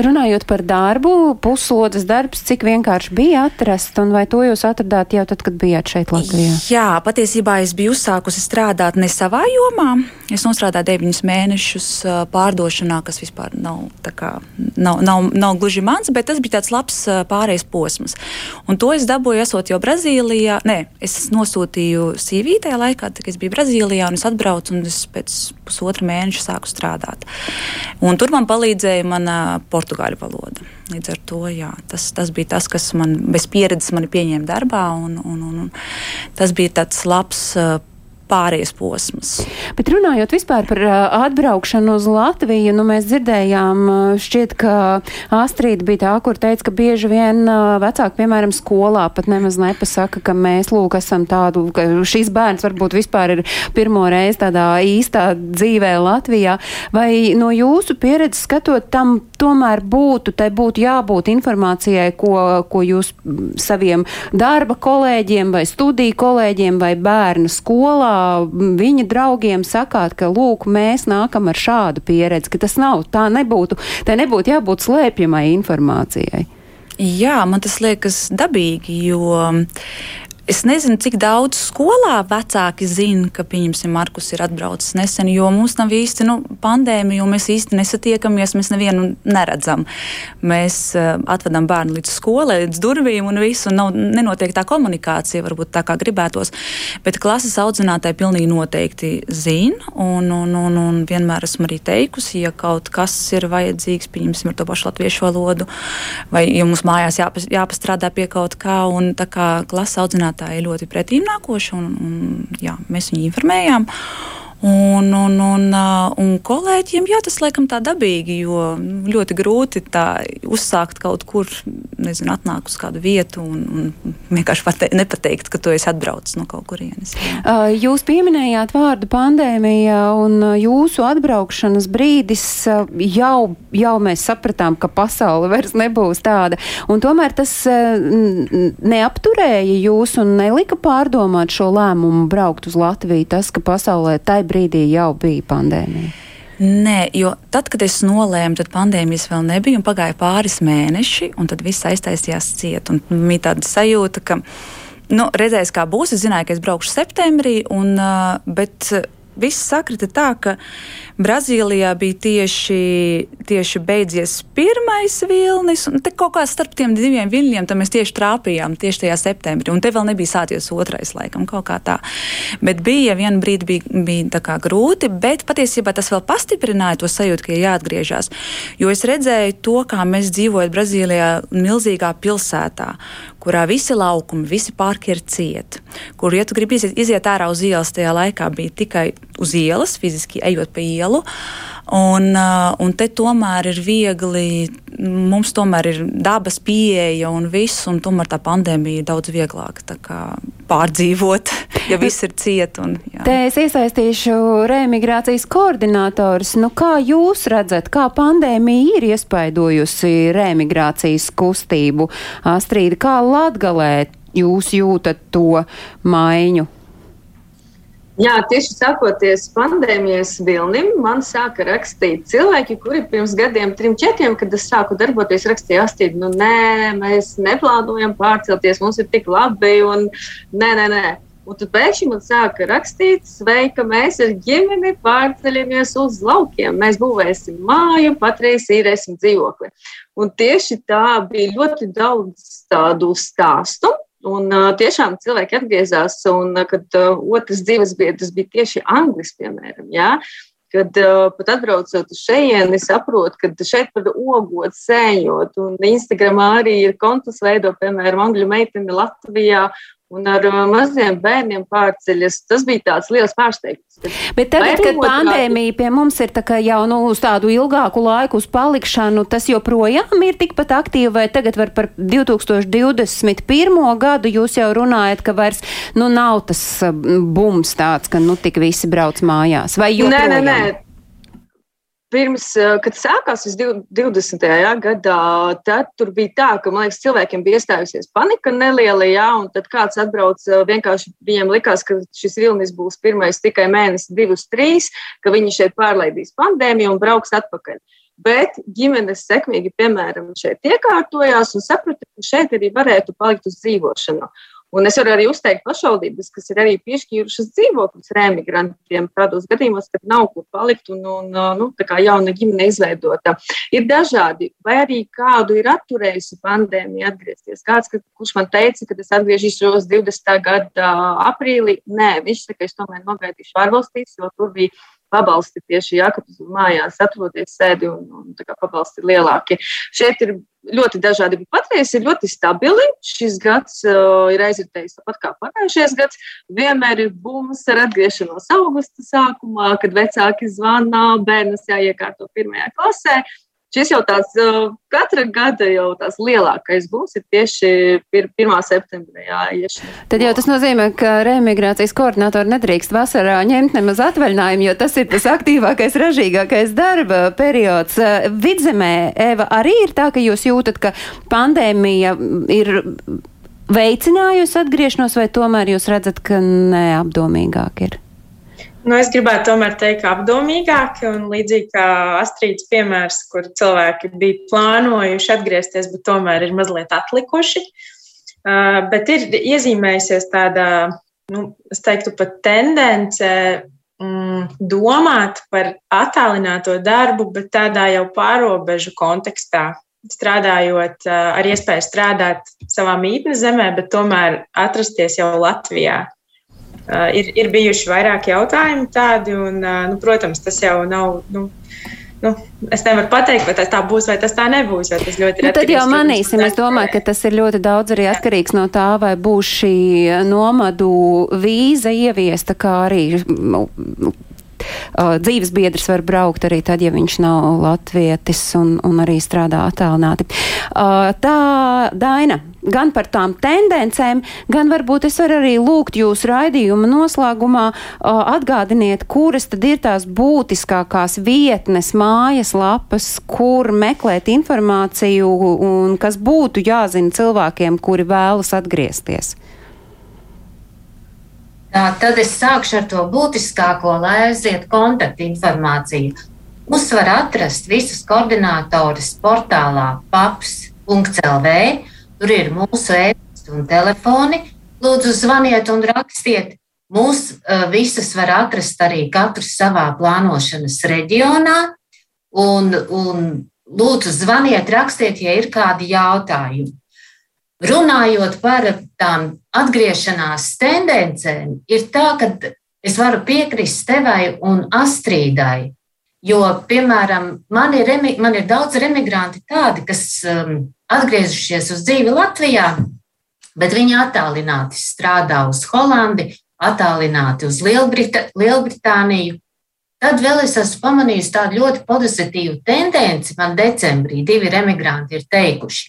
Runājot par darbu, puslodes darbs, cik vienkārši bija atrast, un vai to jūs atradāt jau tad, kad bijāt šeit Latvijā? Jā, patiesībā es biju uzsākusi strādāt ne savā jomā. Es nostrādāju deviņus mēnešus pārdošanā, kas vispār nav, kā, nav, nav, nav gluži mans, bet tas bija tāds labs pārējais posms. Un to es dabūju, esot jau Brazīlijā. Nē, es nosūtīju CV tajā laikā, kad es biju Brazīlijā, un es atbraucu, un es pēc pusotra mēneša sāku strādāt. Un tur man palīdzēja mana portugāļu valoda. Līdz ar to jā, tas, tas bija tas, kas man bez pieredzes mani pieņēma darbā, un, un, un, un tas bija tāds labs pārējais posms. Bet runājot vispār par atbraukšanu uz Latviju, nu mēs dzirdējām, šķiet, ka Astrīda bija tā, kur teica, ka bieži vien vecāki, piemēram, skolā pat nemaz nepasaka, ka mēs lūk esam tādu, ka šis bērns varbūt vispār ir pirmo reizi tādā īstā dzīvē Latvijā. Vai no jūsu pieredzes skatot tam tomēr būtu, tai būtu jābūt informācijai, ko, ko jūs saviem darba kolēģiem vai studiju kolēģiem vai bērnu skolā viņa draugiem sakāt, ka, lūk, mēs nākam ar šādu pieredzi, ka tas nav, tā nebūtu, tai nebūtu jābūt slēpjamai informācijai. Jā, man tas liekas dabīgi, jo Es nezinu, cik daudz skolā vecāki zina, ka, pieņemsim, Markus ir atbraucis nesen, jo mums nav īsti nu, pandēmija, jo mēs īsti nesatiekamies, mēs nevienu neredzam. Mēs uh, atvedam bērnu līdz skolai, līdz durvīm un viss, un nav, nenotiek tā komunikācija, varbūt tā kā gribētos. Bet klases audzinātāji pilnīgi noteikti zina, un, un, un, un vienmēr esmu arī teikusi, ja kaut kas ir vajadzīgs, pieņemsim, ar to pašu latviešu valodu, vai ja mums mājās jāpas, jāpastrādā pie kaut kā, un tā kā klases audzinātāji skolotāji ļoti pretīmnākoši, un, un jā, mēs viņu informējām. Un, un, un, un kolēģiem, jā, tas laikam tā dabīgi, jo ļoti grūti uzsākt kaut kur, nezinu, atnākt uz kādu vietu un, un vienkārši pate, nepateikt, ka tu esi atbraucis no kaut kurienes. Jā. Jūs pieminējāt vārdu pandēmija un jūsu atbraukšanas brīdis jau, jau mēs sapratām, ka pasaule vairs nebūs tāda. Un tomēr tas neapturēja jūs un nelika pārdomāt šo lēmumu braukt uz Latviju, tas, ka pasaulē tai brīdī jau bija pandēmija? Nē, jo tad, kad es nolēmu, tad pandēmijas vēl nebija, un pagāja pāris mēneši, un tad viss aiztaisījās ciet. Bija tāda sajūta, ka, nu, redzēs, kā būs. Es zināju, ka es braukšu septembrī, un, bet viss sakrita tā, ka Brazīlijā bija tieši, tieši beidzies pirmais vilnis, un te kaut kā starp tiem diviem viļņiem mēs tieši trāpījām tieši tajā septembrī, un te vēl nebija sācies otrais laikam, kaut kā tā. Bet bija vienu brīdi bija, bija kā grūti, bet patiesībā tas vēl pastiprināja to sajūtu, ka ir jāatgriežas. Jo es redzēju to, kā mēs dzīvojam Brazīlijā, milzīgā pilsētā, kurā visi laukumi, visi parki ir cieti, kur, ja tu gribi iziet, iziet ārā uz ielas, tajā laikā bija tikai uz ielas, fiziski ejot pa ielu. Un, uh, un te tomēr ir viegli, mums tomēr ir dabas pieeja un viss, un tomēr tā pandēmija ir daudz vieglāk pārdzīvot, ja viss ir ciet. Un, jā. Te es iesaistīšu reemigrācijas koordinātors. Nu, kā jūs redzat, kā pandēmija ir iespaidojusi reemigrācijas kustību? Astrīda, kā Latgalē jūs jūtat to maiņu? Jā, tieši sākoties pandēmijas vilnim, man sāka rakstīt cilvēki, kuri pirms gadiem, trim, četriem, kad es sāku darboties, rakstīja astīt, nu nē, mēs neplānojam pārcelties, mums ir tik labi, un nē, nē, nē. Un tad pēkšņi man sāka rakstīt, sveika, mēs ar ģimeni pārceļamies uz laukiem. Mēs būvēsim māju, patreiz īrēsim dzīvokli. Un tieši tā bija ļoti daudz tādu stāstu Un uh, tiešām cilvēki atgriezās, un uh, kad uh, otrs dzīves biedrs bija tieši anglis, piemēram, jā, kad uh, pat atbraucot uz šejieni, saprot, ka šeit pat ogot, sēņot, un Instagramā arī ir kontus veido, piemēram, angļu meitene Latvijā, un ar uh, maziem bērniem pārceļas. Tas bija tāds liels pārsteigums. Bet tagad, kad pandēmija pie mums ir jau nu, uz tādu ilgāku laiku uz palikšanu, tas joprojām ir tikpat aktīvi, vai tagad var par 2021. gadu jūs jau runājat, ka vairs nu, nav tas uh, bums tāds, ka nu tik visi brauc mājās? Vai joprojām? Nē, nē, nē. Pirms, eh, kad sākās 20. Jā, gadā, tad tur bija tā, ka liekas, cilvēkiem bija iestājusies panika neliela, jā, un tad kāds atbrauc, eh, vienkārši viņiem likās, ka šis vilnis būs pirmais tikai mēnesis, divus, trīs, ka viņi šeit pārlaidīs pandēmiju un brauks atpakaļ. Bet ģimenes sekmīgi, piemēram, šeit iekārtojās un saprata, ka šeit arī varētu palikt uz dzīvošanu. Un es varu arī uzteikt pašvaldības, kas ir arī piešķīrušas dzīvokļus remigrantiem tādos gadījumos, kad nav kur palikt un, un nu, tā kā jauna ģimene izveidota. Ir dažādi, vai arī kādu ir atturējusi pandēmija atgriezties. Kāds, kurš man teica, ka es atgriezīšos 20. gada aprīlī, nē, viņš saka, ka es tomēr nogaidīšu ārvalstīs, jo tur bija pabalsti tieši jākapjas mājās, atroties sēdi un, un pabalsti lielāki. Šeit ir ļoti dažādi, bet patreiz ir ļoti stabili. Šis gads uh, ir aizritējis tāpat kā pagājušais gads. Vienmēr ir bums ar atgriešanos augusta sākumā, kad vecāki zvana, bērnus jāiekārto pirmajā klasē. Šis jau tāds katra gada jau tās lielākais būs tieši 1. septembrī. Jā, Tad jau tas nozīmē, ka reemigrācijas koordinātori nedrīkst vasarā ņemt nemaz atvaļinājumu, jo tas ir tas aktīvākais, ražīgākais darba periods. Vidzemē, Eva, arī ir tā, ka jūs jūtat, ka pandēmija ir veicinājusi atgriešanos, vai tomēr jūs redzat, ka neapdomīgāk ir? Nu, es gribētu tomēr teikt, apdomīgāk, un līdzīgi kā Astrīds piemērs, kur cilvēki bija plānojuši atgriezties, bet tomēr ir mazliet atlikuši. Uh, bet ir iezīmējusies tāda, nu, es teiktu, pat tendence mm, domāt par attālināto darbu, bet tādā jau pārobežu kontekstā. Strādājot uh, ar iespēju strādāt savā mītnes zemē, bet tomēr atrasties jau Latvijā. Uh, ir, ir bijuši vairāki jautājumi tādi, un, uh, nu, protams, tas jau nav nu, nu, es nevaru pateikt, vai tas tā būs, vai tas tā nebūs. Tas nu, tad jau manīsim. Es domāju, ka tas ir ļoti daudz arī atkarīgs no tā, vai būs šī nomadu vīza ieviesta, kā arī nu, uh, dzīves biedrs var braukt arī tad, ja viņš nav latvietis un, un arī strādā attālināti. Uh, tā, Daina, gan par tām tendencēm, gan varbūt es varu arī lūgt jūs raidījuma noslēgumā uh, atgādiniet, kuras tad ir tās būtiskākās vietnes, mājas lapas, kur meklēt informāciju un kas būtu jāzina cilvēkiem, kuri vēlas atgriezties. Tā, tad es sākšu ar to būtiskāko, lai aiziet kontaktu informāciju. Mums var atrast visus koordinatorus portālā paps.lv. Tur ir mūsu e-pasta un telefoni. Lūdzu, zvaniet un rakstiet. Mūs uh, visus var atrast arī katrs savā plānošanas reģionā. Un, un lūdzu, zvaniet, rakstiet, ja ir kādi jautājumi. Runājot par tām atgriešanās tendencēm, ir tā, ka es varu piekrist tevai un Astrīdai. Jo, piemēram, man ir, man ir daudz emigranti tādi, kas um, atgriezušies uz dzīvi Latvijā, bet viņi attālināti strādā uz Holandi, attālināti uz Lielbrita, Lielbritāniju. Tad vēl es esmu pamanījis tādu ļoti pozitīvu tendenci. Man decembrī divi emigranti ir teikuši,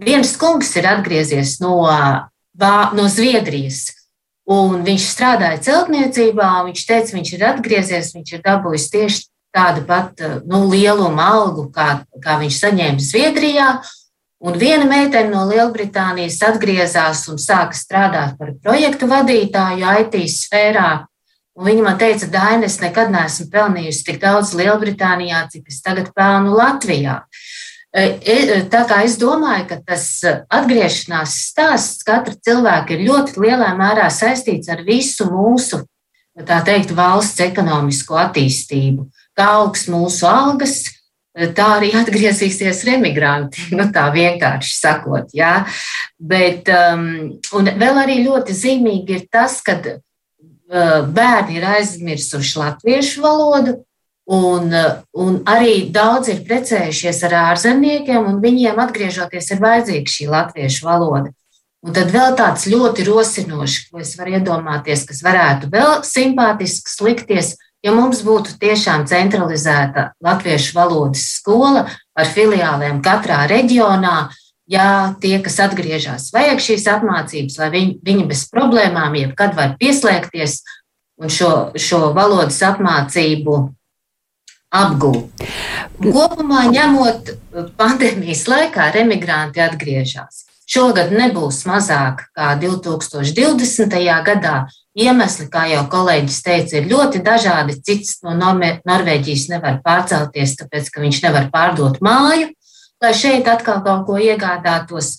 Viens kungs ir atgriezies no, no Zviedrijas, un viņš strādāja celtniecībā. Viņš teica, viņš ir atgriezies, viņš ir dabūjis tieši tādu pat nu, lielumu algu, kā, kā viņš saņēma Zviedrijā. Un viena meitene no Lielbritānijas atgriezās un sāka strādāt par projektu vadītāju IT sfērā. Un viņa man teica, Daina, es nekad neesmu pelnījusi tik daudz Lielbritānijā, cik es tagad pelnu Latvijā. Uh, E, e, tā kā es domāju, ka tas atgriešanās stāsts katra cilvēka ir ļoti lielā mērā saistīts ar visu mūsu, tā teikt, valsts ekonomisko attīstību. Kā augs mūsu algas, tā arī atgriezīsies remigranti, nu tā vienkārši sakot, jā. Bet, um, un vēl arī ļoti zīmīgi ir tas, ka uh, bērni ir aizmirsuši latviešu valodu, Un, un arī daudz ir precējušies ar ārzemniekiem, un viņiem atgriežoties ir vajadzīga šī latviešu valoda. Un tad vēl tāds ļoti rosinošs, ko es varu iedomāties, kas varētu vēl simpātisks likties, ja mums būtu tiešām centralizēta latviešu valodas skola ar filiālēm katrā reģionā. Ja tie, kas atgriežas, vajag šīs apmācības, lai viņi, viņi bez problēmām jebkad var pieslēgties un šo, šo valodas apmācību apgūt. Kopumā ņemot pandēmijas laikā, emigranti atgriežas. Šogad nebūs mazāk kā 2020. gadā. Iemesli, kā jau kolēģis teica, ir ļoti dažādi. Cits no Norvēģijas nevar pārcelties, tāpēc ka viņš nevar pārdot māju, lai šeit atkal kaut ko iegādātos.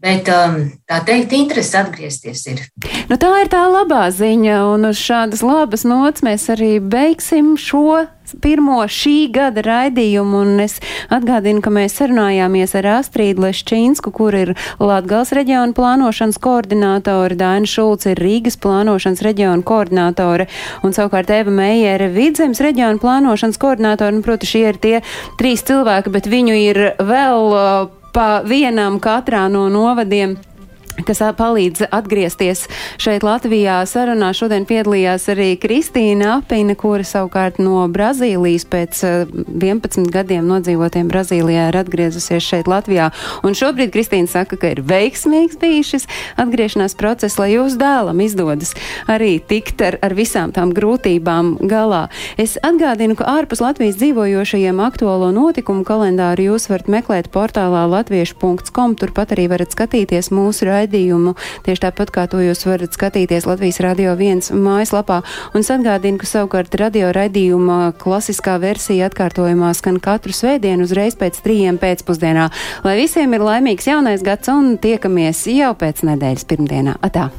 Bet um, tā teikt, interesi atgriezties ir. Nu, tā ir tā labā ziņa, un uz šādas labas nots mēs arī beigsim šo pirmo šī gada raidījumu. Es atgādinu, ka mēs sarunājāmies ar Astrīdu Leščīnsku, kur ir Latgals reģiona plānošanas koordinātore, Daina Šulc ir Rīgas plānošanas reģiona koordinātore, un savukārt Eva Meijere Vidzemes reģiona plānošanas koordinātore. Nu, proti, šie ir tie trīs cilvēki, bet viņu ir vēl. Uh, pa vienam katrā no novadiem kas palīdz atgriezties šeit Latvijā. Sarunā šodien piedalījās arī Kristīna Apina, kura savukārt no Brazīlijas pēc 11 gadiem nodzīvotiem Brazīlijā ir atgriezusies šeit Latvijā. Un šobrīd Kristīna saka, ka ir veiksmīgs bijis šis atgriešanās process, lai jūsu dēlam izdodas arī tikt ar, ar visām tām grūtībām galā. Es atgādinu, ka ārpus Latvijas dzīvojošajiem aktuālo notikumu kalendāru jūs varat meklēt portālā latviešu.com. Turpat arī varat skatīties mūsu raidījumu raidījumu. Tieši tāpat kā to jūs varat skatīties Latvijas Radio 1 mājaslapā. Un es atgādinu, ka savukārt radio raidījuma klasiskā versija atkārtojumā skan katru svētdienu uzreiz pēc trījiem pēcpusdienā. Lai visiem ir laimīgs jaunais gads un tiekamies jau pēc nedēļas pirmdienā. Atā!